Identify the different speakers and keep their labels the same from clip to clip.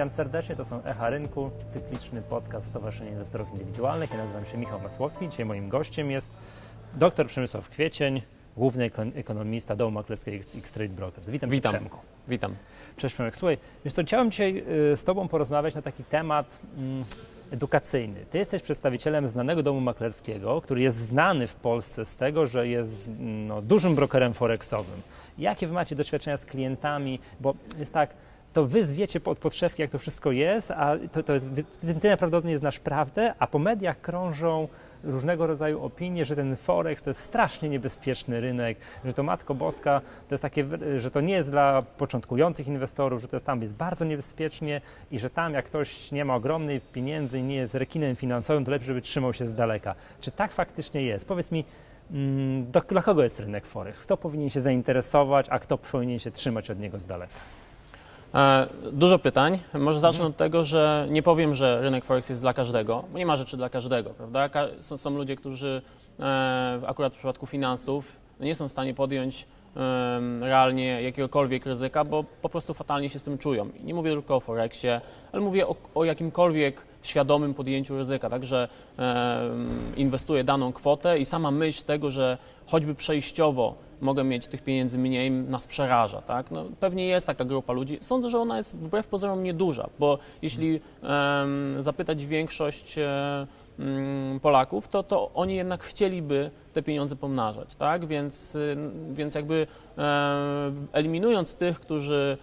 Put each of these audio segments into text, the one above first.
Speaker 1: Witam serdecznie, to są Echa Rynku, cykliczny podcast Stowarzyszenia Inwestorów Indywidualnych. Ja nazywam się Michał Masłowski. Dzisiaj moim gościem jest dr Przemysław Kwiecień, główny ekonomista domu maklerskiego X-Trade Brokers.
Speaker 2: Witam, Witam. Przemku. Witam.
Speaker 1: Cześć Przemek. Słuchaj, więc to chciałem dzisiaj y, z Tobą porozmawiać na taki temat mm, edukacyjny. Ty jesteś przedstawicielem znanego domu maklerskiego, który jest znany w Polsce z tego, że jest no, dużym brokerem forexowym. Jakie wy macie doświadczenia z klientami? Bo jest tak, to wy wiecie od podszewki, jak to wszystko jest, a to, to jest, ty, ty naprawdę znasz prawdę, a po mediach krążą różnego rodzaju opinie, że ten Forex to jest strasznie niebezpieczny rynek, że to Matko Boska to jest takie, że to nie jest dla początkujących inwestorów, że to jest tam jest bardzo niebezpiecznie i że tam jak ktoś nie ma ogromnej pieniędzy i nie jest rekinem finansowym, to lepiej, żeby trzymał się z daleka. Czy tak faktycznie jest? Powiedz mi, mm, do, dla kogo jest rynek Forex? Kto powinien się zainteresować, a kto powinien się trzymać od niego z daleka?
Speaker 2: E, dużo pytań. Może zacznę od tego, że nie powiem, że rynek Forex jest dla każdego, bo nie ma rzeczy dla każdego, prawda? Są, są ludzie, którzy e, akurat w przypadku finansów nie są w stanie podjąć realnie jakiegokolwiek ryzyka, bo po prostu fatalnie się z tym czują. I nie mówię tylko o Forexie, ale mówię o, o jakimkolwiek świadomym podjęciu ryzyka, także e, inwestuję daną kwotę i sama myśl tego, że choćby przejściowo mogę mieć tych pieniędzy mniej, nas przeraża. Tak? No, pewnie jest taka grupa ludzi. Sądzę, że ona jest wbrew pozorom nieduża, bo jeśli e, zapytać większość Mm, Polaków, to, to oni jednak chcieliby te pieniądze pomnażać, tak? Więc, y, więc jakby e, eliminując tych, którzy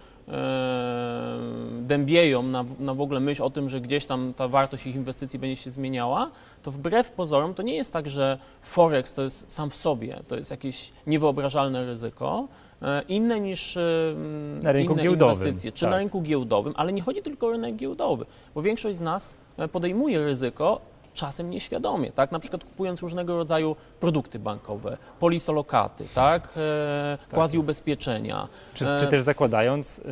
Speaker 2: dębieją na, na w ogóle myśl o tym, że gdzieś tam ta wartość ich inwestycji będzie się zmieniała, to wbrew pozorom to nie jest tak, że Forex to jest sam w sobie, to jest jakieś niewyobrażalne ryzyko, e, inne niż
Speaker 1: na rynku
Speaker 2: inne
Speaker 1: giełdowym.
Speaker 2: inwestycje, czy tak. na rynku giełdowym, ale nie chodzi tylko o rynek giełdowy, bo większość z nas podejmuje ryzyko czasem nieświadomie, tak? Na przykład kupując różnego rodzaju produkty bankowe, polisolokaty, tak? E, tak quasi ubezpieczenia.
Speaker 1: Czy, czy, też zakładając y,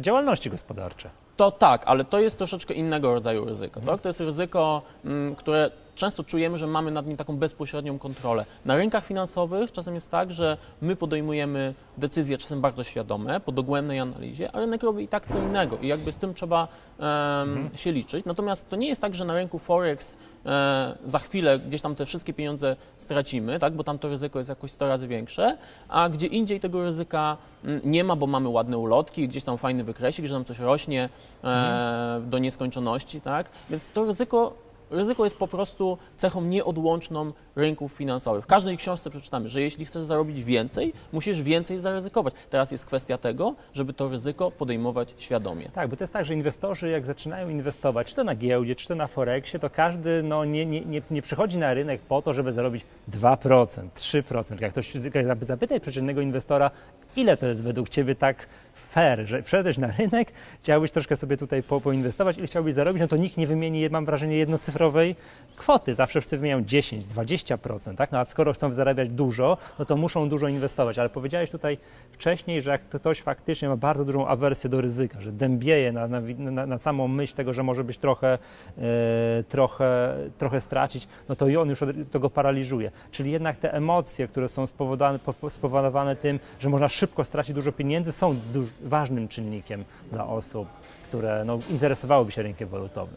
Speaker 1: działalności gospodarcze.
Speaker 2: To tak, ale to jest troszeczkę innego rodzaju ryzyko. Tak? To jest ryzyko, m, mm, które często czujemy, że mamy nad nim taką bezpośrednią kontrolę. Na rynkach finansowych czasem jest tak, że my podejmujemy decyzje czasem bardzo świadome, po dogłębnej analizie, a rynek robi i tak co innego i jakby z tym trzeba um, mhm. się liczyć. Natomiast to nie jest tak, że na rynku Forex e, za chwilę gdzieś tam te wszystkie pieniądze stracimy, tak, bo tam to ryzyko jest jakoś 100 razy większe, a gdzie indziej tego ryzyka mm, nie ma, bo mamy ładne ulotki, gdzieś tam fajny wykresik, że nam coś rośnie e, mhm. do nieskończoności, tak, więc to ryzyko ryzyko jest po prostu cechą nieodłączną rynków finansowych. W każdej książce przeczytamy, że jeśli chcesz zarobić więcej, musisz więcej zaryzykować. Teraz jest kwestia tego, żeby to ryzyko podejmować świadomie.
Speaker 1: Tak, bo to jest tak, że inwestorzy jak zaczynają inwestować, czy to na giełdzie, czy to na Forexie, to każdy no, nie, nie, nie, nie przychodzi na rynek po to, żeby zarobić 2%, 3%. Jak ktoś zapytać przeciętnego inwestora, ile to jest według Ciebie tak fair, że wszedłeś na rynek, chciałbyś troszkę sobie tutaj po, poinwestować i chciałbyś zarobić, no to nikt nie wymieni, mam wrażenie, jednocyfrowej kwoty. Zawsze wszyscy wymieniają 10, 20%, tak? No a skoro chcą zarabiać dużo, no to muszą dużo inwestować. Ale powiedziałeś tutaj wcześniej, że jak ktoś faktycznie ma bardzo dużą awersję do ryzyka, że dębieje na, na, na, na samą myśl tego, że może być trochę, e, trochę, trochę stracić, no to i on już to go paraliżuje. Czyli jednak te emocje, które są spowodowane, spowodowane tym, że można szybko stracić dużo pieniędzy, są duż, ważnym czynnikiem dla osób, które no, interesowałyby się rynkiem walutowym.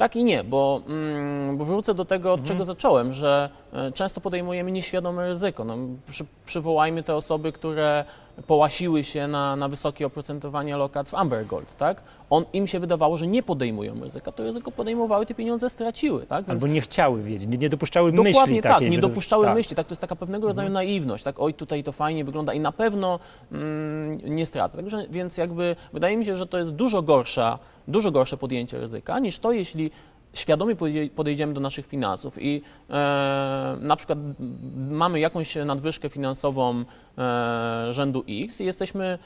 Speaker 2: Tak i nie, bo, mm, bo wrócę do tego, od mhm. czego zacząłem, że e, często podejmujemy nieświadome ryzyko. No, przy, przywołajmy te osoby, które połasiły się na, na wysokie oprocentowanie lokat w Amber Gold, tak? On, im się wydawało, że nie podejmują ryzyka, to ryzyko podejmowały, te pieniądze straciły, tak?
Speaker 1: Więc... Albo nie chciały wiedzieć, nie, nie dopuszczały
Speaker 2: Dokładnie
Speaker 1: myśli
Speaker 2: Dokładnie tak, nie że... dopuszczały tak. myśli, tak? To jest taka pewnego rodzaju mhm. naiwność, tak? Oj, tutaj to fajnie wygląda i na pewno mm, nie stracę. Także, więc jakby wydaje mi się, że to jest dużo gorsza, dużo gorsze podjęcie ryzyka niż to, jeśli świadomie podejdziemy do naszych finansów i e, na przykład mamy jakąś nadwyżkę finansową e, rzędu X i jesteśmy e,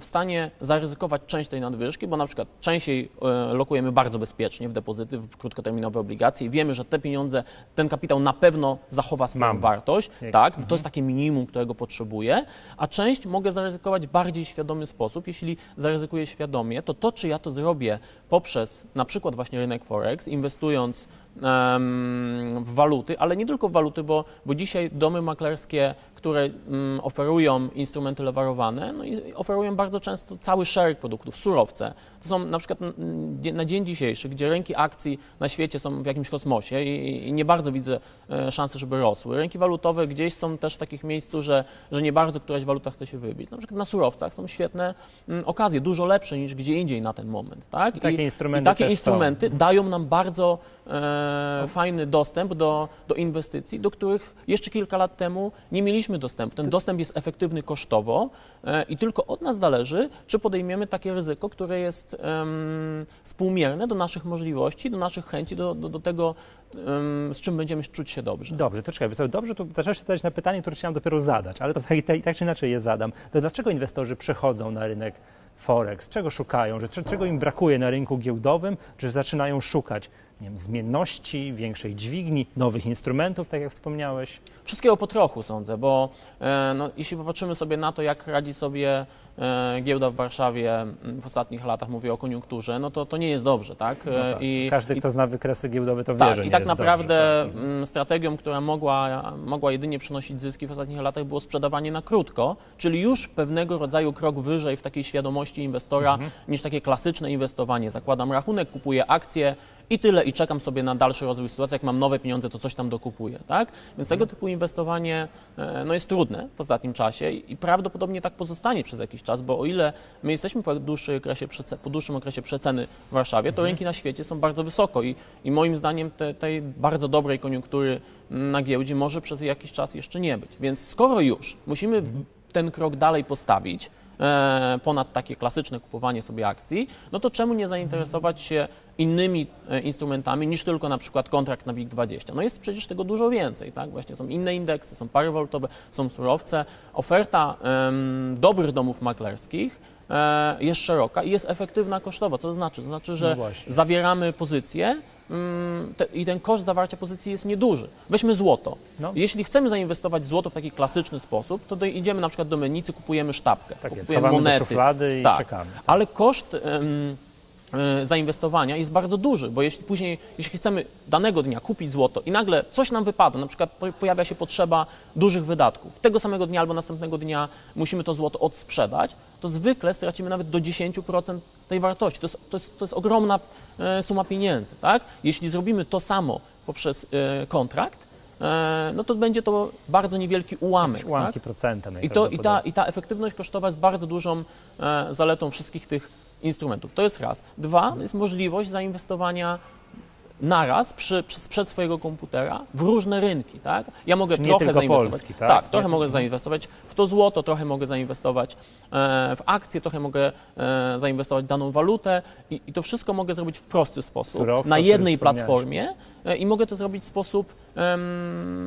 Speaker 2: w stanie zaryzykować część tej nadwyżki, bo na przykład częściej e, lokujemy bardzo bezpiecznie w depozyty, w krótkoterminowe obligacje i wiemy, że te pieniądze, ten kapitał na pewno zachowa swoją Mam. wartość, Jak, tak, mhm. to jest takie minimum, którego potrzebuję, a część mogę zaryzykować w bardziej świadomy sposób. Jeśli zaryzykuję świadomie, to to, czy ja to zrobię poprzez na przykład właśnie rynek Forex, inwestując w waluty, ale nie tylko w waluty, bo, bo dzisiaj domy maklerskie, które mm, oferują instrumenty lewarowane, no oferują bardzo często cały szereg produktów, surowce. To są na przykład mm, na dzień dzisiejszy, gdzie rynki akcji na świecie są w jakimś kosmosie i, nie bardzo widzę e, szansy, żeby rosły. Rynki walutowe gdzieś są też w takich miejscu, że, że nie bardzo któraś waluta chce się wybić. Na przykład na surowcach są świetne mm, okazje, dużo lepsze niż gdzie indziej na ten moment. Tak?
Speaker 1: I takie instrumenty
Speaker 2: i takie instrumenty dają nam bardzo e, fajny dostęp do, do inwestycji, do których jeszcze kilka lat temu nie mieliśmy dostępu. Ten dostęp jest efektywny kosztowo e, i tylko od nas zależy, czy podejmiemy takie ryzyko, które jest współmierne do naszych możliwości, do naszych chęci, do, do, do tego, z czym będziemy czuć się dobrze.
Speaker 1: Dobrze, to czekaj, Wysław, dobrze, tu zaczęłaś odpowiadać na pytanie, które chciałem dopiero zadać, ale to tak, tak, tak czy inaczej je zadam. To dlaczego inwestorzy przechodzą na rynek Forex? Czego szukają? Że, czego im brakuje na rynku giełdowym? Że zaczynają szukać nie wiem, zmienności, większej dźwigni, nowych instrumentów, tak jak wspomniałeś?
Speaker 2: Wszystkiego po trochu sądzę, bo e, no, jeśli popatrzymy sobie na to, jak radzi sobie giełda w Warszawie m, w ostatnich latach, mówię o koniunkturze, no to, to nie jest dobrze, tak?
Speaker 1: No
Speaker 2: E,
Speaker 1: tak.
Speaker 2: I,
Speaker 1: Każdy,
Speaker 2: i,
Speaker 1: kto zna wykresy giełdowe, to wie,
Speaker 2: tak,
Speaker 1: że
Speaker 2: i tak naprawdę
Speaker 1: dobrze. tak.
Speaker 2: m, strategią, która mogła, mogła jedynie przynosić zyski w ostatnich latach było sprzedawanie na krótko, czyli już pewnego rodzaju krok wyżej w takiej świadomości inwestora
Speaker 1: Mhm.
Speaker 2: niż takie klasyczne inwestowanie. Zakładam rachunek, kupuję akcje i tyle i czekam sobie na dalszy rozwój sytuacji. Jak mam nowe pieniądze, to coś tam dokupuję, tak? Więc
Speaker 1: Mhm.
Speaker 2: tego typu inwestowanie e, no, jest trudne w ostatnim czasie i i prawdopodobnie tak pozostanie przez jakiś czas, bo o ile my jesteśmy po, dłuższym okresie, po dłuższym okresie przeceny w Warszawie, to rynki na świecie są bardzo wysoko i, i moim zdaniem te, tej bardzo dobrej koniunktury na giełdzie może przez jakiś czas jeszcze nie być. Więc skoro już musimy ten krok dalej postawić, ponad takie klasyczne kupowanie sobie akcji, no to czemu nie zainteresować się innymi e, instrumentami niż tylko na przykład kontrakt na WIG20? No jest przecież tego dużo więcej, tak? Właśnie są inne indeksy, są pary walutowe, są surowce. Oferta em, dobrych domów maklerskich e, jest szeroka i jest efektywna kosztowo. Co to znaczy? To znaczy, że
Speaker 1: No
Speaker 2: zawieramy pozycję mm, te, i ten koszt zawarcia pozycji jest nieduży. Weźmy złoto.
Speaker 1: No.
Speaker 2: Jeśli chcemy zainwestować złoto w taki klasyczny sposób, to do, idziemy na przykład do Menicy, kupujemy sztabkę,
Speaker 1: Tak jest,
Speaker 2: kupujemy
Speaker 1: do
Speaker 2: monety.
Speaker 1: szuflady i
Speaker 2: Tak.
Speaker 1: czekamy.
Speaker 2: Ale koszt e, zainwestowania jest bardzo duży, bo jeśli później, jeśli chcemy danego dnia kupić złoto i nagle coś nam wypada, na przykład po- pojawia się potrzeba dużych wydatków, tego samego dnia albo następnego dnia musimy to złoto odsprzedać, to zwykle stracimy nawet do 10% tej wartości. To jest, to jest, to jest ogromna e, suma pieniędzy, tak? Jeśli zrobimy to samo poprzez e, kontrakt, e, no to będzie to bardzo niewielki ułamek. tak?
Speaker 1: Ułamki procenta
Speaker 2: I, to, i, ta. I ta efektywność kosztowa jest bardzo dużą e, zaletą wszystkich tych instrumentów. To jest raz. Dwa, jest możliwość zainwestowania naraz przy, przy, sprzed swojego komputera w różne rynki, tak? Ja mogę
Speaker 1: Czyli
Speaker 2: trochę zainwestować.
Speaker 1: Polski, tak?
Speaker 2: trochę
Speaker 1: Nie-
Speaker 2: mogę zainwestować w to złoto, trochę mogę zainwestować e, w akcje, trochę mogę e, zainwestować w daną walutę i, i to wszystko mogę zrobić w prosty sposób,
Speaker 1: Surowce, o
Speaker 2: na jednej platformie e, i mogę to zrobić w sposób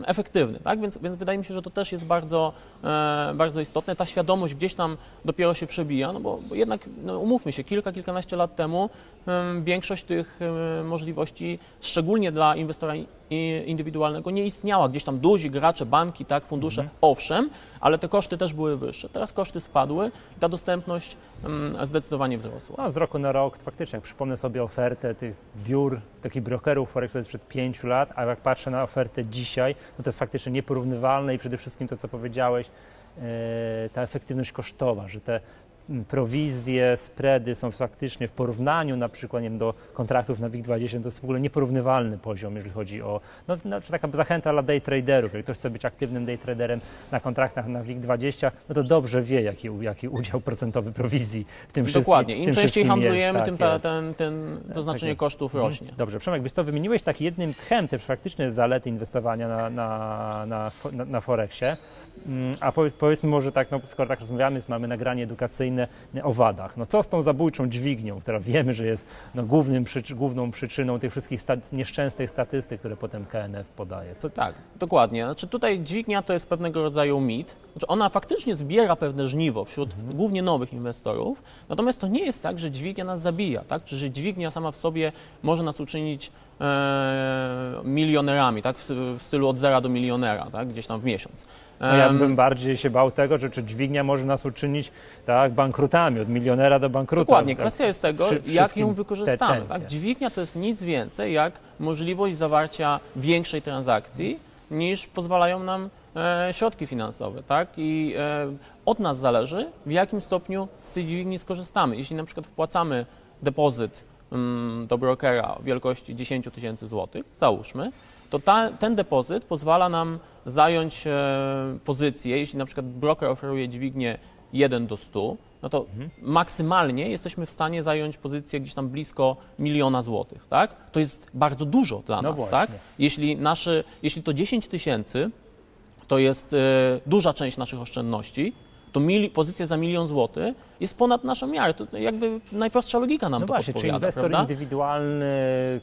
Speaker 2: efektywny, tak? Więc, więc wydaje mi się, że to też jest bardzo, e, bardzo istotne. Ta świadomość gdzieś tam dopiero się przebija, no bo, bo jednak, no umówmy się, kilka, kilkanaście lat temu em, większość tych możliwości, szczególnie dla inwestora indywidualnego, nie istniała. Gdzieś tam duzi gracze, banki, tak, fundusze, owszem, ale te koszty też były wyższe. Teraz koszty spadły i ta dostępność em, zdecydowanie wzrosła.
Speaker 1: No, z roku na rok faktycznie, jak przypomnę sobie ofertę tych biur, takich brokerów Forex to jest sprzed pięciu lat, a jak patrzę na ofertę dzisiaj, no to jest faktycznie nieporównywalne i przede wszystkim to, co powiedziałeś, e, ta efektywność kosztowa, że te mm, prowizje, spready są faktycznie w porównaniu na przykład nie wiem, do kontraktów na WIG20, to jest w ogóle nieporównywalny poziom, jeżeli chodzi o, no, no taka zachęta dla day traderów, jak ktoś chce być aktywnym day traderem na kontraktach na WIG20, no to dobrze wie, jaki, jaki udział procentowy prowizji w tym wszystkim
Speaker 2: Dokładnie. Im
Speaker 1: tym
Speaker 2: częściej handlujemy,
Speaker 1: jest,
Speaker 2: tym
Speaker 1: tak
Speaker 2: ta,
Speaker 1: jest.
Speaker 2: ten, ten, to znaczenie
Speaker 1: jest.
Speaker 2: kosztów
Speaker 1: Mhm.
Speaker 2: rośnie.
Speaker 1: Dobrze, Przemek, wiesz co, wymieniłeś tak jednym tchem te faktyczne zalety inwestowania na, na, na, na, na Forexie. Mm, A powiedz, powiedzmy może tak, no, skoro tak rozmawiamy, mamy nagranie edukacyjne o wadach. No co z tą zabójczą dźwignią, która wiemy, że jest no, głównym główną przyczyną tych wszystkich sta- nieszczęsnych statystyk, które potem KNF podaje. Co,
Speaker 2: Tak, dokładnie. Znaczy tutaj dźwignia to jest pewnego rodzaju mit, Znaczy ona faktycznie zbiera pewne żniwo wśród głównie nowych inwestorów, natomiast to nie jest tak, że dźwignia nas zabija, tak? Czy że dźwignia sama w sobie może nas uczynić milionerami, tak? W, stylu od zera do milionera, tak? Gdzieś tam w miesiąc.
Speaker 1: No ja bym bardziej się bał tego, że czy dźwignia może nas uczynić tak, bankrutami, od milionera do bankruta.
Speaker 2: Dokładnie.
Speaker 1: tak,
Speaker 2: Kwestia jest tego,
Speaker 1: przy-
Speaker 2: jak ją wykorzystamy. Tak? Dźwignia to jest nic więcej jak możliwość zawarcia większej transakcji niż pozwalają nam e, środki finansowe. Tak? I e, od nas zależy, w jakim stopniu z tej dźwigni skorzystamy. Jeśli na przykład wpłacamy depozyt do brokera wielkości 10 000 tysięcy złotych, załóżmy, to ta, ten depozyt pozwala nam zająć e, pozycję, jeśli na przykład broker oferuje dźwignię 1 do 100, no to maksymalnie jesteśmy w stanie zająć pozycję gdzieś tam blisko miliona złotych, tak? To jest bardzo dużo dla
Speaker 1: No
Speaker 2: nas,
Speaker 1: właśnie.
Speaker 2: tak? Jeśli, naszy, jeśli to 10 tysięcy to jest e, duża część naszych oszczędności, to mili, pozycja za milion złotych jest ponad naszą miarę. To jakby najprostsza logika nam
Speaker 1: No
Speaker 2: to
Speaker 1: właśnie, czy
Speaker 2: podpowiada,
Speaker 1: inwestor
Speaker 2: prawda?
Speaker 1: indywidualny,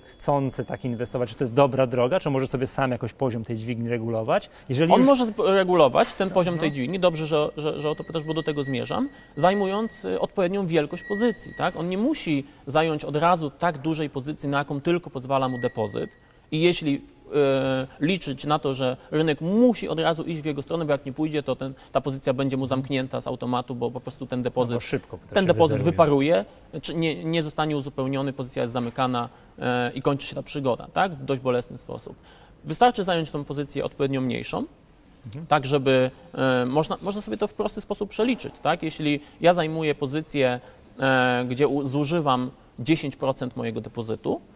Speaker 1: chcący tak inwestować, czy to jest dobra droga, czy może sobie sam jakoś poziom tej dźwigni regulować? Jeżeli
Speaker 2: On
Speaker 1: już...
Speaker 2: może regulować ten poziom tej dźwigni, dobrze, że, że, że o to pytasz, bo do tego zmierzam, zajmując y, odpowiednią wielkość pozycji. Tak? On nie musi zająć od razu tak dużej pozycji, na jaką tylko pozwala mu depozyt. I jeśli y, liczyć na to, że rynek musi od razu iść w jego stronę, bo jak nie pójdzie, to ten, ta pozycja będzie mu zamknięta z automatu, bo po prostu ten
Speaker 1: no,
Speaker 2: depozyt
Speaker 1: bo szybko
Speaker 2: ten depozyt
Speaker 1: wyzeruje.
Speaker 2: wyparuje, czy nie, nie zostanie uzupełniony, pozycja jest zamykana e, i kończy się ta przygoda, tak? W dość bolesny sposób. Wystarczy zająć tą pozycję odpowiednio mniejszą, tak żeby e, można, można sobie to w prosty sposób przeliczyć, tak? Jeśli ja zajmuję pozycję, e, gdzie zużywam 10% mojego depozytu, e,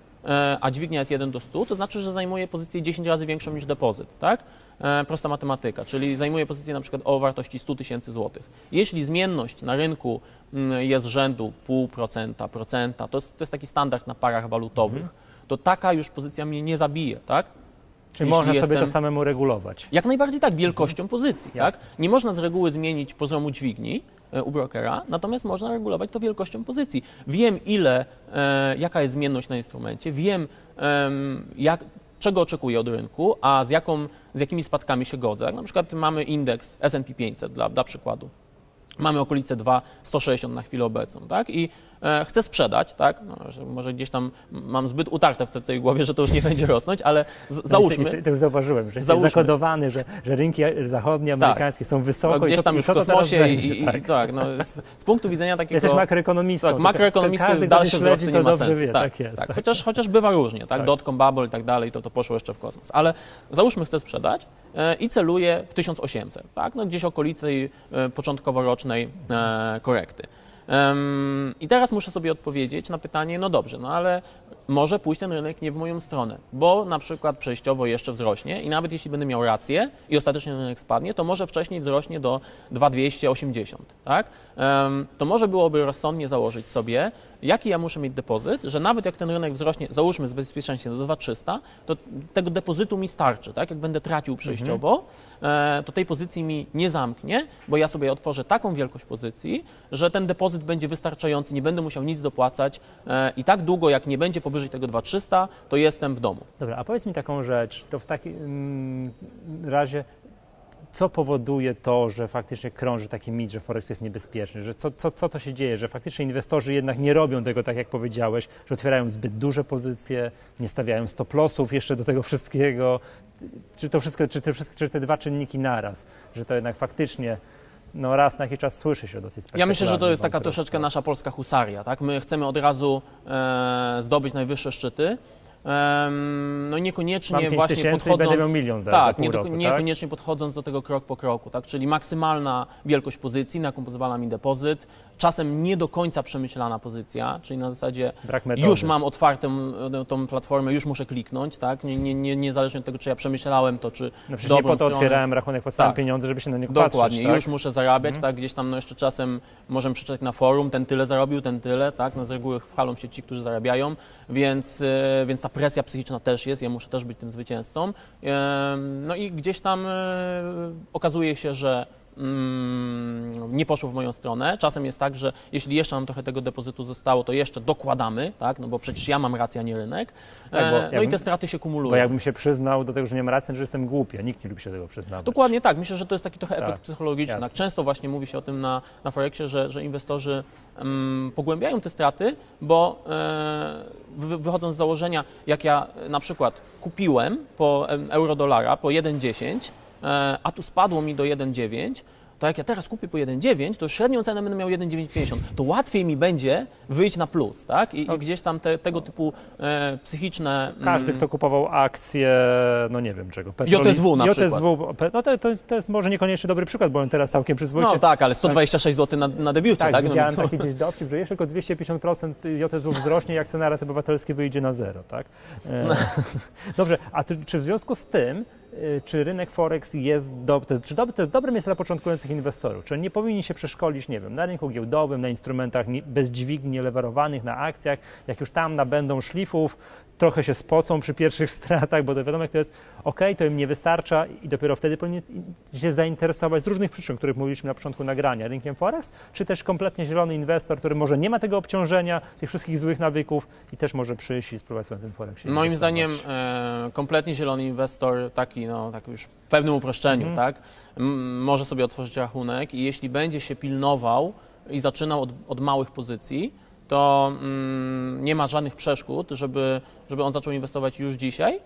Speaker 2: a dźwignia jest 1 do 100, to znaczy, że zajmuję pozycję 10 razy większą niż depozyt, tak? E, prosta matematyka, czyli zajmuję pozycję na przykład o wartości 100 tysięcy złotych. Jeśli zmienność na rynku mm, jest rzędu 0,5%, procenta, to jest, to jest taki standard na parach walutowych, to taka już pozycja mnie nie zabije, tak? Jeśli
Speaker 1: można sobie
Speaker 2: jestem-
Speaker 1: to samemu regulować.
Speaker 2: Jak najbardziej tak, wielkością pozycji,
Speaker 1: Jasne.
Speaker 2: tak? Nie można z reguły zmienić poziomu dźwigni e, u brokera, natomiast można regulować to wielkością pozycji. Wiem, ile, e, jaka jest zmienność na instrumencie, wiem, em, jak, czego oczekuję od rynku, a z, jaką, z jakimi spadkami się godzę. Jak na przykład mamy indeks S&P 500 dla, dla przykładu. Mamy okolice 2,160 na chwilę obecną, tak? I e, chcę sprzedać, tak? No, że może gdzieś tam mam zbyt utarte w tej głowie, że to już nie będzie rosnąć, ale z, załóżmy,
Speaker 1: No i- i- To zauważyłem, że jest
Speaker 2: Załóżmy.
Speaker 1: zakodowany, że, że rynki zachodnie, amerykańskie są wysoko
Speaker 2: no, gdzieś tam
Speaker 1: i
Speaker 2: już w
Speaker 1: to
Speaker 2: kosmosie i, i,
Speaker 1: tak.
Speaker 2: tak, no, z, z punktu widzenia takiego...
Speaker 1: Jesteś makroekonomistą.
Speaker 2: tak, makroekonomisty wzrosty
Speaker 1: śledzi,
Speaker 2: nie ma sensu.
Speaker 1: Wie,
Speaker 2: tak,
Speaker 1: tak, jest.
Speaker 2: tak. Chociaż, chociaż bywa różnie, tak?
Speaker 1: Tak.
Speaker 2: Dotcom bubble i tak dalej, to, to poszło jeszcze w kosmos. Ale załóżmy, chcę sprzedać e, i celuję w 1800, tak? No, gdzieś okolicy tej e, początkowo-rocznej e, korekty. I teraz muszę sobie odpowiedzieć na pytanie, no dobrze, no ale może pójść ten rynek nie w moją stronę, bo na przykład przejściowo jeszcze wzrośnie i nawet jeśli będę miał rację i ostatecznie rynek spadnie, to może wcześniej wzrośnie do 2280, tak? To może byłoby rozsądnie założyć sobie, jaki ja muszę mieć depozyt, że nawet jak ten rynek wzrośnie, załóżmy z bezpieczeństwem do 2300, to tego depozytu mi starczy, tak? Jak będę tracił przejściowo, e, to tej pozycji mi nie zamknie, bo ja sobie otworzę taką wielkość pozycji, że ten depozyt będzie wystarczający, nie będę musiał nic dopłacać e, i tak długo, jak nie będzie powyżej tego 2300, to jestem w domu.
Speaker 1: Dobra, a powiedz mi taką rzecz, to w takim mm, razie co powoduje to, że faktycznie krąży taki mit, że Forex jest niebezpieczny, że co, co, co to się dzieje, że faktycznie inwestorzy jednak nie robią tego tak jak powiedziałeś, że otwierają zbyt duże pozycje, nie stawiają stop lossów jeszcze do tego wszystkiego, czy to wszystko, czy te, czy te dwa czynniki naraz, że to jednak faktycznie no raz na jakiś czas słyszy się dosyć
Speaker 2: Ja myślę, że to jest taka troszeczkę nasza polska husaria, tak? My chcemy od razu e, zdobyć najwyższe szczyty. No
Speaker 1: Mam
Speaker 2: niekoniecznie
Speaker 1: 5
Speaker 2: właśnie podchodząc...
Speaker 1: milion za,
Speaker 2: tak,
Speaker 1: za pół
Speaker 2: nie,
Speaker 1: roku, tak?
Speaker 2: niekoniecznie podchodząc do tego krok po kroku, tak? Czyli maksymalna wielkość pozycji, na jaką pozwala mi depozyt, czasem nie do końca przemyślana pozycja, czyli na zasadzie już mam otwartą e, tą platformę, już muszę kliknąć, tak? Nie, nie, nie, niezależnie od tego, czy ja przemyślałem to, czy
Speaker 1: No przecież nie po to
Speaker 2: stronę.
Speaker 1: otwierałem rachunek, płacałem
Speaker 2: Tak.
Speaker 1: pieniądze, żeby się na niego
Speaker 2: Dokładnie,
Speaker 1: patrzeć, tak?
Speaker 2: już muszę zarabiać, tak, gdzieś tam no jeszcze czasem możemy przeczytać na forum, ten tyle zarobił, ten tyle, tak, no z reguły chwalą się ci, którzy zarabiają, więc, e, więc ta presja psychiczna też jest, ja muszę też być tym zwycięzcą, no i gdzieś tam e, okazuje się, że mm, nie poszło w moją stronę. Czasem jest tak, że jeśli jeszcze nam trochę tego depozytu zostało, to jeszcze dokładamy, tak? no bo przecież ja mam rację, a nie rynek.
Speaker 1: Tak,
Speaker 2: E, no i te straty się kumulują.
Speaker 1: Bo jakbym się przyznał do tego, że nie mam racji, że jestem głupi, a nikt nie lubi się tego przyznawać.
Speaker 2: Dokładnie tak. Myślę, że to jest taki trochę
Speaker 1: Tak,
Speaker 2: efekt psychologiczny.
Speaker 1: jasne.
Speaker 2: Tak, często właśnie mówi się o tym na, na Forexie, że, że inwestorzy mm, pogłębiają te straty, bo e, wy, wychodząc z założenia, jak ja na przykład kupiłem po euro-dolara po 1,10, e, a tu spadło mi do 1,9, to jak ja teraz kupię po 1,9, to średnią cenę będę miał 1,950. To łatwiej mi będzie wyjść na plus, tak? I, i gdzieś tam te, tego typu e, psychiczne... mm,
Speaker 1: Każdy, kto kupował akcje, no nie wiem czego.
Speaker 2: JSW na
Speaker 1: JSW, pe- no to, to, jest, to jest może niekoniecznie dobry przykład, bo on teraz całkiem przyzwoicie.
Speaker 2: No tak, ale 126 zł na, na debiucie,
Speaker 1: Tak,
Speaker 2: tak? No
Speaker 1: widziałem
Speaker 2: więc-
Speaker 1: taki gdzieś dowcip, że jeszcze tylko 250% JSW wzrośnie, jak cena raty obywatelskiej wyjdzie na zero, tak? E,
Speaker 2: No.
Speaker 1: Dobrze, a ty, czy w związku z tym, czy rynek Forex jest, do, jest, czy dob- to jest dobre miejsce dla początkujących inwestorów? Czy nie powinni się przeszkolić, nie wiem, na rynku giełdowym, na instrumentach nie- bez dźwigni, nielewarowanych, na akcjach, jak już tam nabędą szlifów, trochę się spocą przy pierwszych stratach, bo to wiadomo, jak to jest, ok, to im nie wystarcza i dopiero wtedy powinien się zainteresować z różnych przyczyn, o których mówiliśmy na początku nagrania, rynkiem Forex, czy też kompletnie zielony inwestor, który może nie ma tego obciążenia, tych wszystkich złych nawyków i też może przyjść i spróbować sobie na tym Forexie
Speaker 2: Moim zdaniem e, kompletnie zielony inwestor, taki, no, tak już w pewnym uproszczeniu,
Speaker 1: Mhm.
Speaker 2: tak, m, może sobie otworzyć rachunek i jeśli będzie się pilnował i zaczynał od, od małych pozycji, to mm, nie ma żadnych przeszkód, żeby, żeby on zaczął inwestować już dzisiaj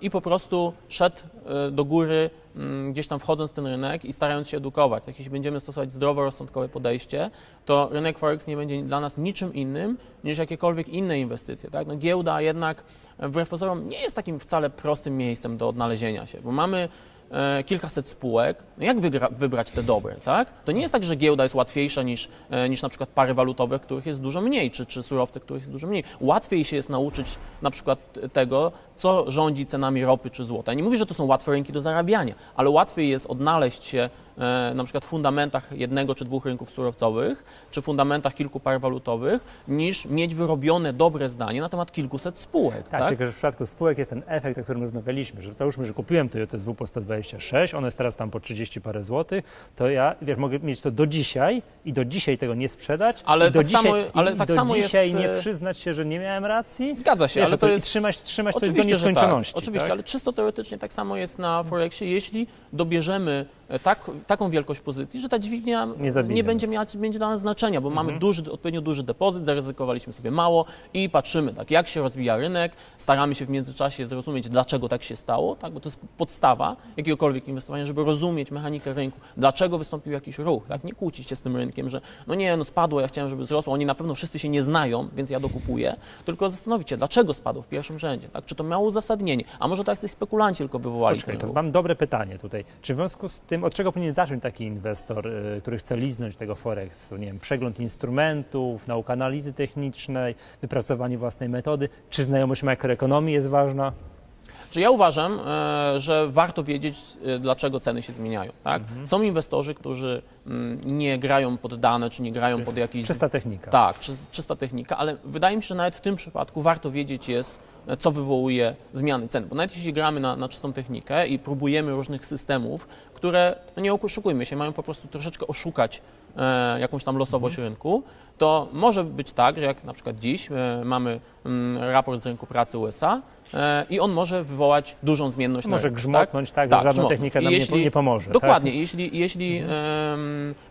Speaker 2: i po prostu szedł e, do góry, mm, gdzieś tam wchodząc w ten rynek i starając się edukować. Tak, jeśli będziemy stosować zdroworozsądkowe podejście, to rynek Forex nie będzie dla nas niczym innym niż jakiekolwiek inne inwestycje. Tak? No, giełda jednak wbrew pozorom nie jest takim wcale prostym miejscem do odnalezienia się, bo mamy kilkaset spółek, no jak wygra, wybrać te dobre, tak? To nie jest tak, że giełda jest łatwiejsza niż, e, niż na przykład pary walutowe, których jest dużo mniej, czy, czy surowce, których jest dużo mniej. Łatwiej się jest nauczyć na przykład tego, co rządzi cenami ropy czy złota. Ja nie mówię, że to są łatwe rynki do zarabiania, ale łatwiej jest odnaleźć się e, na przykład w fundamentach jednego czy dwóch rynków surowcowych, czy fundamentach kilku par walutowych, niż mieć wyrobione dobre zdanie na temat kilkuset spółek,
Speaker 1: Tak,
Speaker 2: tak?
Speaker 1: tylko że w przypadku spółek jest ten efekt, o którym rozmawialiśmy, że załóżmy, że kupiłem to JSW po 126, ono jest teraz tam po 30 parę złotych, to ja, wiesz, mogę mieć to do dzisiaj i do dzisiaj tego nie sprzedać,
Speaker 2: Ale
Speaker 1: do
Speaker 2: tak
Speaker 1: dzisiaj,
Speaker 2: samo- ale
Speaker 1: i
Speaker 2: tak
Speaker 1: do
Speaker 2: samo
Speaker 1: dzisiaj
Speaker 2: jest,
Speaker 1: nie
Speaker 2: e,
Speaker 1: przyznać się, że nie miałem racji.
Speaker 2: Zgadza się,
Speaker 1: Wiesz,
Speaker 2: ale
Speaker 1: to
Speaker 2: to
Speaker 1: i
Speaker 2: jest...
Speaker 1: trzymać, trzymać to do
Speaker 2: tak.
Speaker 1: nieskończoności.
Speaker 2: Oczywiście,
Speaker 1: tak?
Speaker 2: ale czysto teoretycznie tak samo jest na Forexie, jeśli dobierzemy tak, taką wielkość pozycji, że ta dźwignia
Speaker 1: Nie zabije
Speaker 2: będzie miała będzie dla nas znaczenia, bo
Speaker 1: Mhm.
Speaker 2: mamy duży, odpowiednio duży depozyt, zaryzykowaliśmy sobie mało i patrzymy, tak, jak się rozwija rynek, staramy się w międzyczasie zrozumieć, dlaczego tak się stało, tak, bo to jest podstawa jakiegokolwiek inwestowania, żeby rozumieć mechanikę rynku, dlaczego wystąpił jakiś ruch, tak, nie kłócić się z tym rynkiem, że no nie, no spadło, ja chciałem, żeby wzrosło, oni na pewno wszyscy się nie znają, więc ja dokupuję, tylko zastanowić się, dlaczego spadło w pierwszym rzędzie, tak, czy to miało uzasadnienie, a może to jacyś spekulanci tylko wywołali
Speaker 1: Poczekaj,
Speaker 2: ten
Speaker 1: to mam dobre pytanie tutaj. Czy w związku z tym, od czego powinien zacząć taki inwestor, y, który chce liznąć tego Forexu? Nie wiem, przegląd instrumentów, nauka analizy technicznej, wypracowanie własnej metody? Czy znajomość makroekonomii jest ważna?
Speaker 2: Czy ja uważam, e, że warto wiedzieć, e, dlaczego ceny się zmieniają. Tak?
Speaker 1: Mhm.
Speaker 2: Są inwestorzy, którzy nie grają pod dane, czy nie grają pod jakiś.
Speaker 1: Czysta technika.
Speaker 2: Tak, czy, czysta technika, ale wydaje mi się, że nawet w tym przypadku warto wiedzieć jest, e, co wywołuje zmiany cen. Bo nawet jeśli gramy na, na czystą technikę i próbujemy różnych systemów, które, no nie oszukujmy się, mają po prostu troszeczkę oszukać e, jakąś tam losowość rynku, to może być tak, że jak na przykład dziś e, mamy mm, raport z rynku pracy USA e, i on może wywołać dużą zmienność
Speaker 1: Może
Speaker 2: rynku,
Speaker 1: grzmotnąć tak,
Speaker 2: Tak,
Speaker 1: że żadna
Speaker 2: grzmotnąć.
Speaker 1: technika nam
Speaker 2: jeśli-
Speaker 1: nie, nie pomoże.
Speaker 2: Dokładnie.
Speaker 1: Tak?
Speaker 2: Jeśli, jeśli em,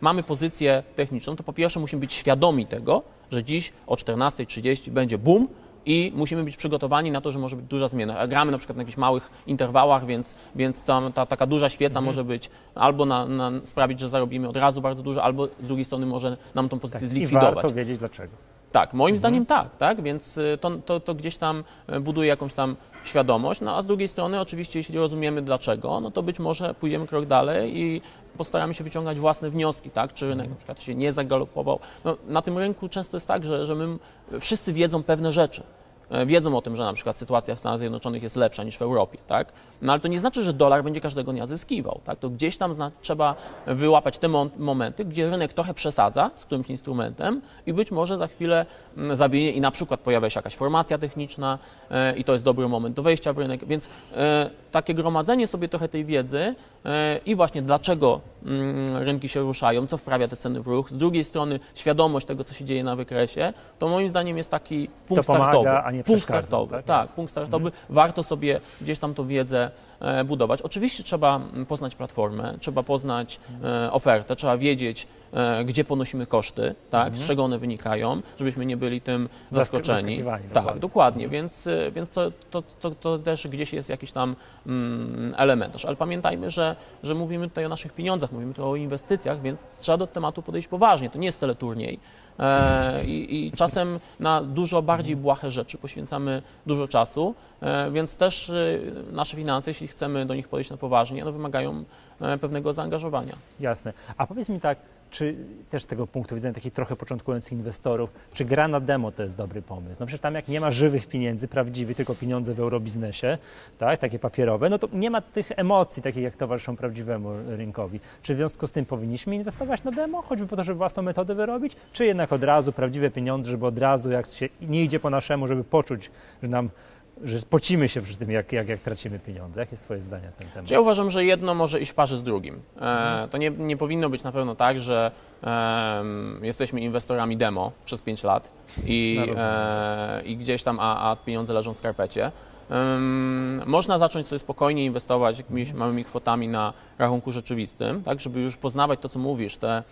Speaker 2: mamy pozycję techniczną, to po pierwsze musimy być świadomi tego, że dziś o 14.30 będzie boom i musimy być przygotowani na to, że może być duża zmiana. Gramy na przykład na jakichś małych interwałach, więc, więc tam ta taka duża świeca
Speaker 1: Mhm.
Speaker 2: może być albo na, na sprawić, że zarobimy od razu bardzo dużo, albo z drugiej strony może nam tą pozycję
Speaker 1: Tak. I
Speaker 2: zlikwidować.
Speaker 1: warto wiedzieć dlaczego.
Speaker 2: Tak, moim
Speaker 1: Mhm.
Speaker 2: zdaniem tak, tak, więc y, to, to, to gdzieś tam y, buduje jakąś tam świadomość, no a z drugiej strony oczywiście jeśli rozumiemy dlaczego, no to być może pójdziemy krok dalej i postaramy się wyciągać własne wnioski, tak, czy rynek na przykład się nie zagalopował. No, na tym rynku często jest tak, że, że my wszyscy wiedzą pewne rzeczy. E, Wiedzą o tym, że na przykład sytuacja w Stanach Zjednoczonych jest lepsza niż w Europie, tak? No ale to nie znaczy, że dolar będzie każdego dnia zyskiwał, tak? To gdzieś tam trzeba wyłapać te mom- momenty, gdzie rynek trochę przesadza z którymś instrumentem i być może za chwilę mm, zawinie i na przykład pojawia się jakaś formacja techniczna e, i to jest dobry moment do wejścia w rynek, więc e, takie gromadzenie sobie trochę tej wiedzy i właśnie dlaczego mm, rynki się ruszają, co wprawia te ceny w ruch. Z drugiej strony świadomość tego, co się dzieje na wykresie, to moim zdaniem jest taki punkt
Speaker 1: To pomaga,
Speaker 2: startowy.
Speaker 1: a nie
Speaker 2: punkt startowy,
Speaker 1: tak?
Speaker 2: tak, punkt startowy. Warto sobie gdzieś tam tą wiedzę budować. Oczywiście trzeba mm, poznać platformę, trzeba poznać e, ofertę, trzeba wiedzieć, e, gdzie ponosimy koszty, tak, z czego one wynikają, żebyśmy nie byli tym
Speaker 1: Zask-
Speaker 2: zaskoczeni. Tak,
Speaker 1: dokładnie.
Speaker 2: dokładnie, więc, y, więc to, to, to, to też gdzieś jest jakiś tam mm, elementarz. Ale pamiętajmy, że, że mówimy tutaj o naszych pieniądzach, mówimy tu o inwestycjach, więc trzeba do tematu podejść poważnie. To nie jest teleturniej. E, i, I czasem na dużo bardziej błahe rzeczy poświęcamy dużo czasu, e, więc też y, nasze finanse, jeśli chcemy do nich podejść na poważnie, no wymagają e, pewnego zaangażowania.
Speaker 1: Jasne. A powiedz mi tak, czy też z tego punktu widzenia takich trochę początkujących inwestorów, czy gra na demo to jest dobry pomysł? No przecież tam jak nie ma żywych pieniędzy, prawdziwych, tylko pieniądze w eurobiznesie, tak, takie papierowe, no to nie ma tych emocji takich, jak towarzyszą prawdziwemu rynkowi. Czy w związku z tym powinniśmy inwestować na demo, choćby po to, żeby własną metodę wyrobić, czy jednak od razu prawdziwe pieniądze, żeby od razu, jak się nie idzie po naszemu, żeby poczuć, że nam że pocimy się przy tym, jak, jak, jak tracimy pieniądze. Jakie jest Twoje zdanie na ten temat?
Speaker 2: Czy ja uważam, że jedno może iść w parze z drugim. E, to nie, nie powinno być na pewno tak, że em, jesteśmy inwestorami demo przez 5 lat i,
Speaker 1: No,
Speaker 2: e, i gdzieś tam, a, a pieniądze leżą w skarpecie. Em, można zacząć sobie spokojnie inwestować jakimiś małymi kwotami na rachunku rzeczywistym, tak, żeby już poznawać to, co mówisz, te,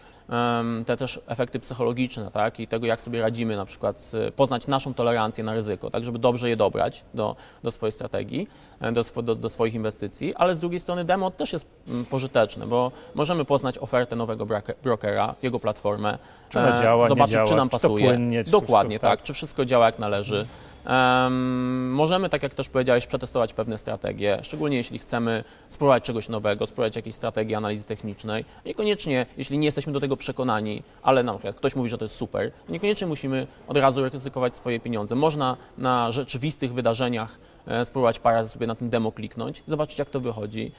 Speaker 2: te też efekty psychologiczne, tak, i tego, jak sobie radzimy, na przykład poznać naszą tolerancję na ryzyko, tak, żeby dobrze je dobrać do, do swojej strategii, do, do, do swoich inwestycji, ale z drugiej strony demo też jest mm, pożyteczne, bo możemy poznać ofertę nowego brokera, jego platformę,
Speaker 1: Czy
Speaker 2: e,
Speaker 1: działa,
Speaker 2: zobaczyć,
Speaker 1: działa,
Speaker 2: czy nam
Speaker 1: czy
Speaker 2: pasuje.
Speaker 1: płynnie, czy
Speaker 2: Dokładnie,
Speaker 1: wszystko,
Speaker 2: tak,
Speaker 1: tak.
Speaker 2: czy wszystko działa jak należy. Em, możemy, tak jak też powiedziałeś, przetestować pewne strategie, szczególnie jeśli chcemy spróbować czegoś nowego, spróbować jakiejś strategii analizy technicznej. Niekoniecznie, jeśli nie jesteśmy do tego przekonani, ale na przykład ktoś mówi, że to jest super, niekoniecznie musimy od razu ryzykować swoje pieniądze. Można na rzeczywistych wydarzeniach spróbować parę razy sobie na tym demo kliknąć, zobaczyć jak to wychodzi,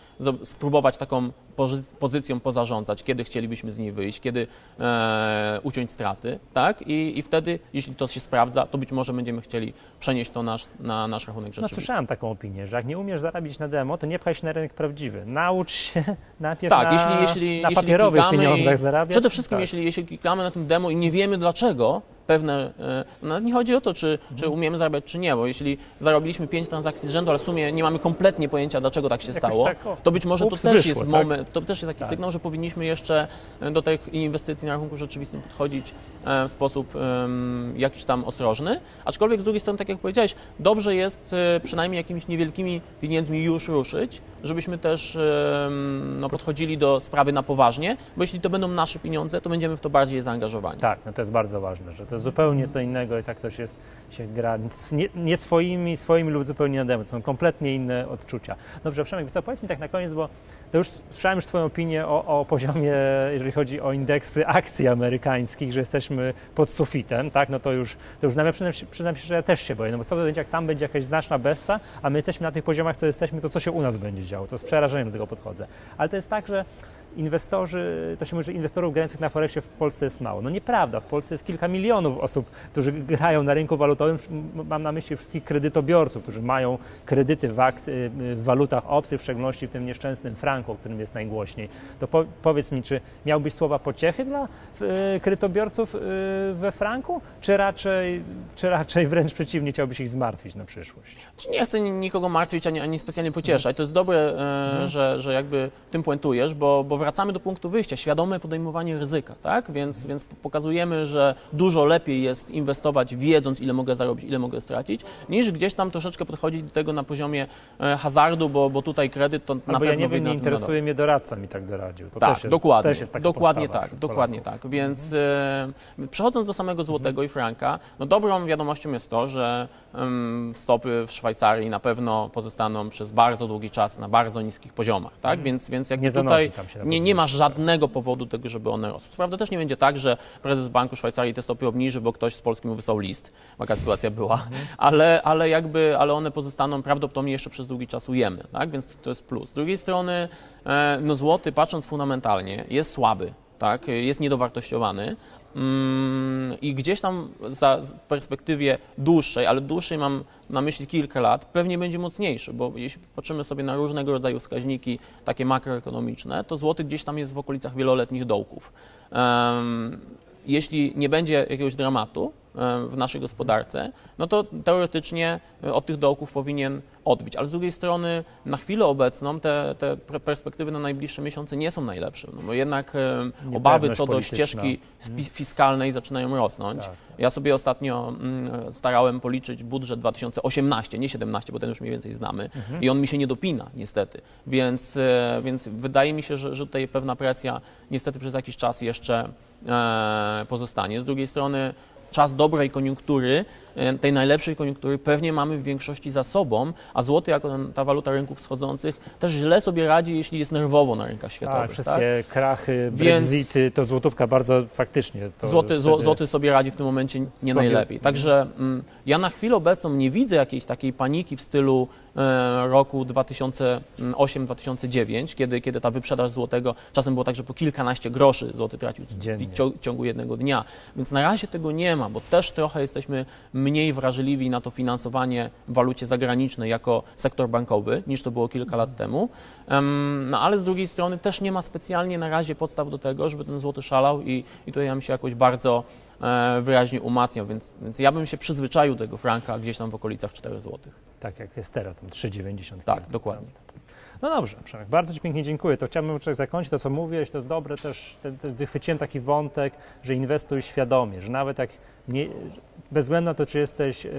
Speaker 2: spróbować taką pozy- pozycją pozarządzać, kiedy chcielibyśmy z niej wyjść, kiedy e, uciąć straty, tak? I, I wtedy, jeśli to się sprawdza, to być może będziemy chcieli przenieść to nasz, na nasz rachunek
Speaker 1: No
Speaker 2: rzeczywisty.
Speaker 1: słyszałem taką opinię, że jak nie umiesz zarabiać na demo, to nie pchaj się na rynek prawdziwy. Naucz się najpierw
Speaker 2: Tak,
Speaker 1: na,
Speaker 2: jeśli, jeśli,
Speaker 1: na
Speaker 2: jeśli
Speaker 1: papierowych
Speaker 2: klikamy
Speaker 1: pieniądzach
Speaker 2: i
Speaker 1: zarabiać.
Speaker 2: Przede wszystkim,
Speaker 1: tak.
Speaker 2: jeśli, jeśli klikamy na tym demo i nie wiemy dlaczego, pewne, e, no nie chodzi o to, czy, czy umiemy zarabiać, czy nie, bo jeśli zarobiliśmy pięć transakcji z rzędu, ale w sumie nie mamy kompletnie pojęcia, dlaczego tak się
Speaker 1: Jakoś
Speaker 2: stało,
Speaker 1: tak, o,
Speaker 2: to być może to też
Speaker 1: wyszło,
Speaker 2: jest
Speaker 1: tak?
Speaker 2: moment, to też jest taki
Speaker 1: Tak.
Speaker 2: sygnał, że powinniśmy jeszcze e, do tych inwestycji na rachunku rzeczywistym podchodzić e, w sposób jakiś tam ostrożny, aczkolwiek z drugiej strony, tak jak powiedziałeś, dobrze jest przynajmniej jakimiś niewielkimi pieniędzmi już ruszyć, żebyśmy też no, podchodzili do sprawy na poważnie, bo jeśli to będą nasze pieniądze, to będziemy w to bardziej zaangażowani.
Speaker 1: Tak, no to jest bardzo ważne, że to zupełnie co innego jest, jak ktoś jest, się gra nie, nie swoimi, swoimi lub zupełnie na. To są kompletnie inne odczucia. Dobrze, Przemek, co powiedz mi tak na koniec, bo to już słyszałem już Twoją opinię o, o poziomie, jeżeli chodzi o indeksy akcji amerykańskich, że jesteśmy pod sufitem, tak, no to już, to już ja przyznam, przyznam się, że ja też się boję, no bo co to będzie, jak tam będzie jakaś znaczna bessa, a my jesteśmy na tych poziomach, co jesteśmy, to co się u nas będzie działo, to z przerażeniem do tego podchodzę. Ale to jest tak, że inwestorzy, to się mówi, że inwestorów grających na Forexie w Polsce jest mało. No nieprawda, w Polsce jest kilka milionów osób, którzy grają na rynku walutowym. Mam na myśli wszystkich kredytobiorców, którzy mają kredyty w, akc- w walutach obcych, w szczególności w tym nieszczęsnym franku, o którym jest najgłośniej. To po, powiedz mi, czy miałbyś słowa pociechy dla e, kredytobiorców e, we franku, czy raczej, czy raczej wręcz przeciwnie, chciałbyś ich zmartwić na przyszłość?
Speaker 2: Czy Nie chcę nikogo martwić ani, ani specjalnie pocieszać. To jest dobre, e, że, że jakby tym puentujesz, bo, bo wracamy do punktu wyjścia, świadome podejmowanie ryzyka, tak? Więc, więc pokazujemy, że dużo lepiej jest inwestować wiedząc, ile mogę zarobić, ile mogę stracić, niż gdzieś tam troszeczkę podchodzić do tego na poziomie e, hazardu, bo, bo tutaj kredyt to na
Speaker 1: Albo
Speaker 2: pewno
Speaker 1: ja nie wiem, nie
Speaker 2: na
Speaker 1: interesuje mnie doradca, mi tak doradził. To
Speaker 2: tak,
Speaker 1: jest,
Speaker 2: dokładnie, dokładnie tak, dokładnie tak. Więc e, przechodząc do samego złotego i franka, no dobrą wiadomością jest to, że stopy w Szwajcarii na pewno pozostaną przez bardzo długi czas na bardzo niskich poziomach, tak? Więc, więc jakby
Speaker 1: Nie
Speaker 2: tutaj
Speaker 1: tam się na
Speaker 2: nie, nie
Speaker 1: podwyżki,
Speaker 2: ma żadnego powodu tego, żeby one rosły. Co prawda też nie będzie tak, że prezes Banku Szwajcarii te stopy obniży, bo ktoś z Polski mu wysłał list. Taka sytuacja była.
Speaker 1: Mhm.
Speaker 2: Ale, ale jakby, ale one pozostaną prawdopodobnie jeszcze przez długi czas ujemne, tak? Więc to jest plus. Z drugiej strony, e, no złoty patrząc fundamentalnie jest słaby. tak, jest niedowartościowany. Mm, I gdzieś tam za, w perspektywie dłuższej, ale dłuższej mam na myśli kilka lat, pewnie będzie mocniejszy, bo jeśli patrzymy sobie na różnego rodzaju wskaźniki takie makroekonomiczne, to złoty gdzieś tam jest w okolicach wieloletnich dołków. Jeśli nie będzie jakiegoś dramatu w naszej gospodarce, no to teoretycznie e, od tych dołków powinien odbić. Ale z drugiej strony na chwilę obecną te, te perspektywy na najbliższe miesiące nie są najlepsze, no bo jednak e, obawy co do ścieżki fiskalnej zaczynają rosnąć. Tak. Ja sobie ostatnio mm, starałem policzyć budżet 2018, nie 17, bo ten już mniej więcej znamy mhm. i on mi się nie dopina niestety, więc, więc wydaje mi się, że, że tutaj pewna presja niestety przez jakiś czas jeszcze E, pozostanie. Z drugiej strony czas dobrej koniunktury tej najlepszej koniunktury pewnie mamy w większości za sobą, a złoty jako ta waluta rynków wschodzących też źle sobie radzi, jeśli jest nerwowo na rynkach światowych.
Speaker 1: Tak, wszystkie tak? krachy, brexity, Więc to złotówka bardzo faktycznie.
Speaker 2: złoty, wtedy... złoty sobie radzi w tym momencie nie najlepiej. Także mm, ja na chwilę obecną nie widzę jakiejś takiej paniki w stylu e, roku 2008-2009, kiedy, kiedy ta wyprzedaż złotego czasem było tak, że po kilkanaście groszy złoty tracił w ciągu jednego dnia. Więc na razie tego nie ma, bo też trochę jesteśmy mniej wrażliwi na to finansowanie w walucie zagranicznej jako sektor bankowy, niż to było kilka lat temu. No ale z drugiej strony też nie ma specjalnie na razie podstaw do tego, żeby ten złoty szalał i, i tutaj ja bym się jakoś bardzo e, wyraźnie umacniał, więc, więc ja bym się przyzwyczaił do tego franka gdzieś tam w okolicach 4 zł.
Speaker 1: Tak jak jest teraz, tam 3,90.
Speaker 2: Tak, dokładnie.
Speaker 1: No dobrze, Przemek, bardzo Ci pięknie dziękuję. To chciałbym człowiek zakończyć to, co mówiłeś, to jest dobre też, te, te, wychwyciłem taki wątek, że inwestuj świadomie, że nawet jak nie, bez względu na to, czy jesteś y,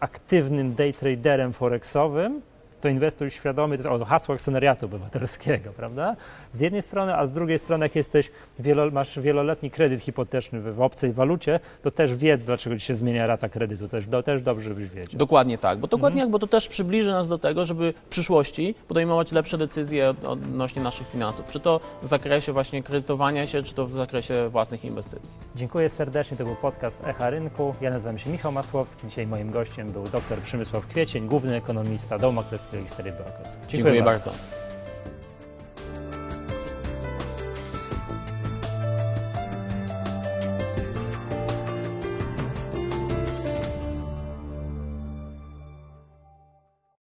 Speaker 1: aktywnym day traderem forexowym, to inwestuj świadomie, to jest o, hasło akcjonariatu obywatelskiego, prawda? Z jednej strony, a z drugiej strony, jak jesteś, wielo, masz wieloletni kredyt hipoteczny w, w obcej walucie, to też wiedz, dlaczego się zmienia rata kredytu, też, do, też dobrze, żebyś wiedział.
Speaker 2: Dokładnie tak, bo dokładnie mhm. bo to też przybliży nas do tego, żeby w przyszłości podejmować lepsze decyzje odnośnie naszych finansów, czy to w zakresie właśnie kredytowania się, czy to w zakresie własnych inwestycji.
Speaker 1: Dziękuję serdecznie, to był podcast Echa Rynku. Ja nazywam się Michał Masłowski, dzisiaj moim gościem był dr Przemysław Kwiecień, główny ekonomista Domu Maklerskiego X4 Brokers.
Speaker 2: Dziękuję, Dziękuję bardzo. bardzo.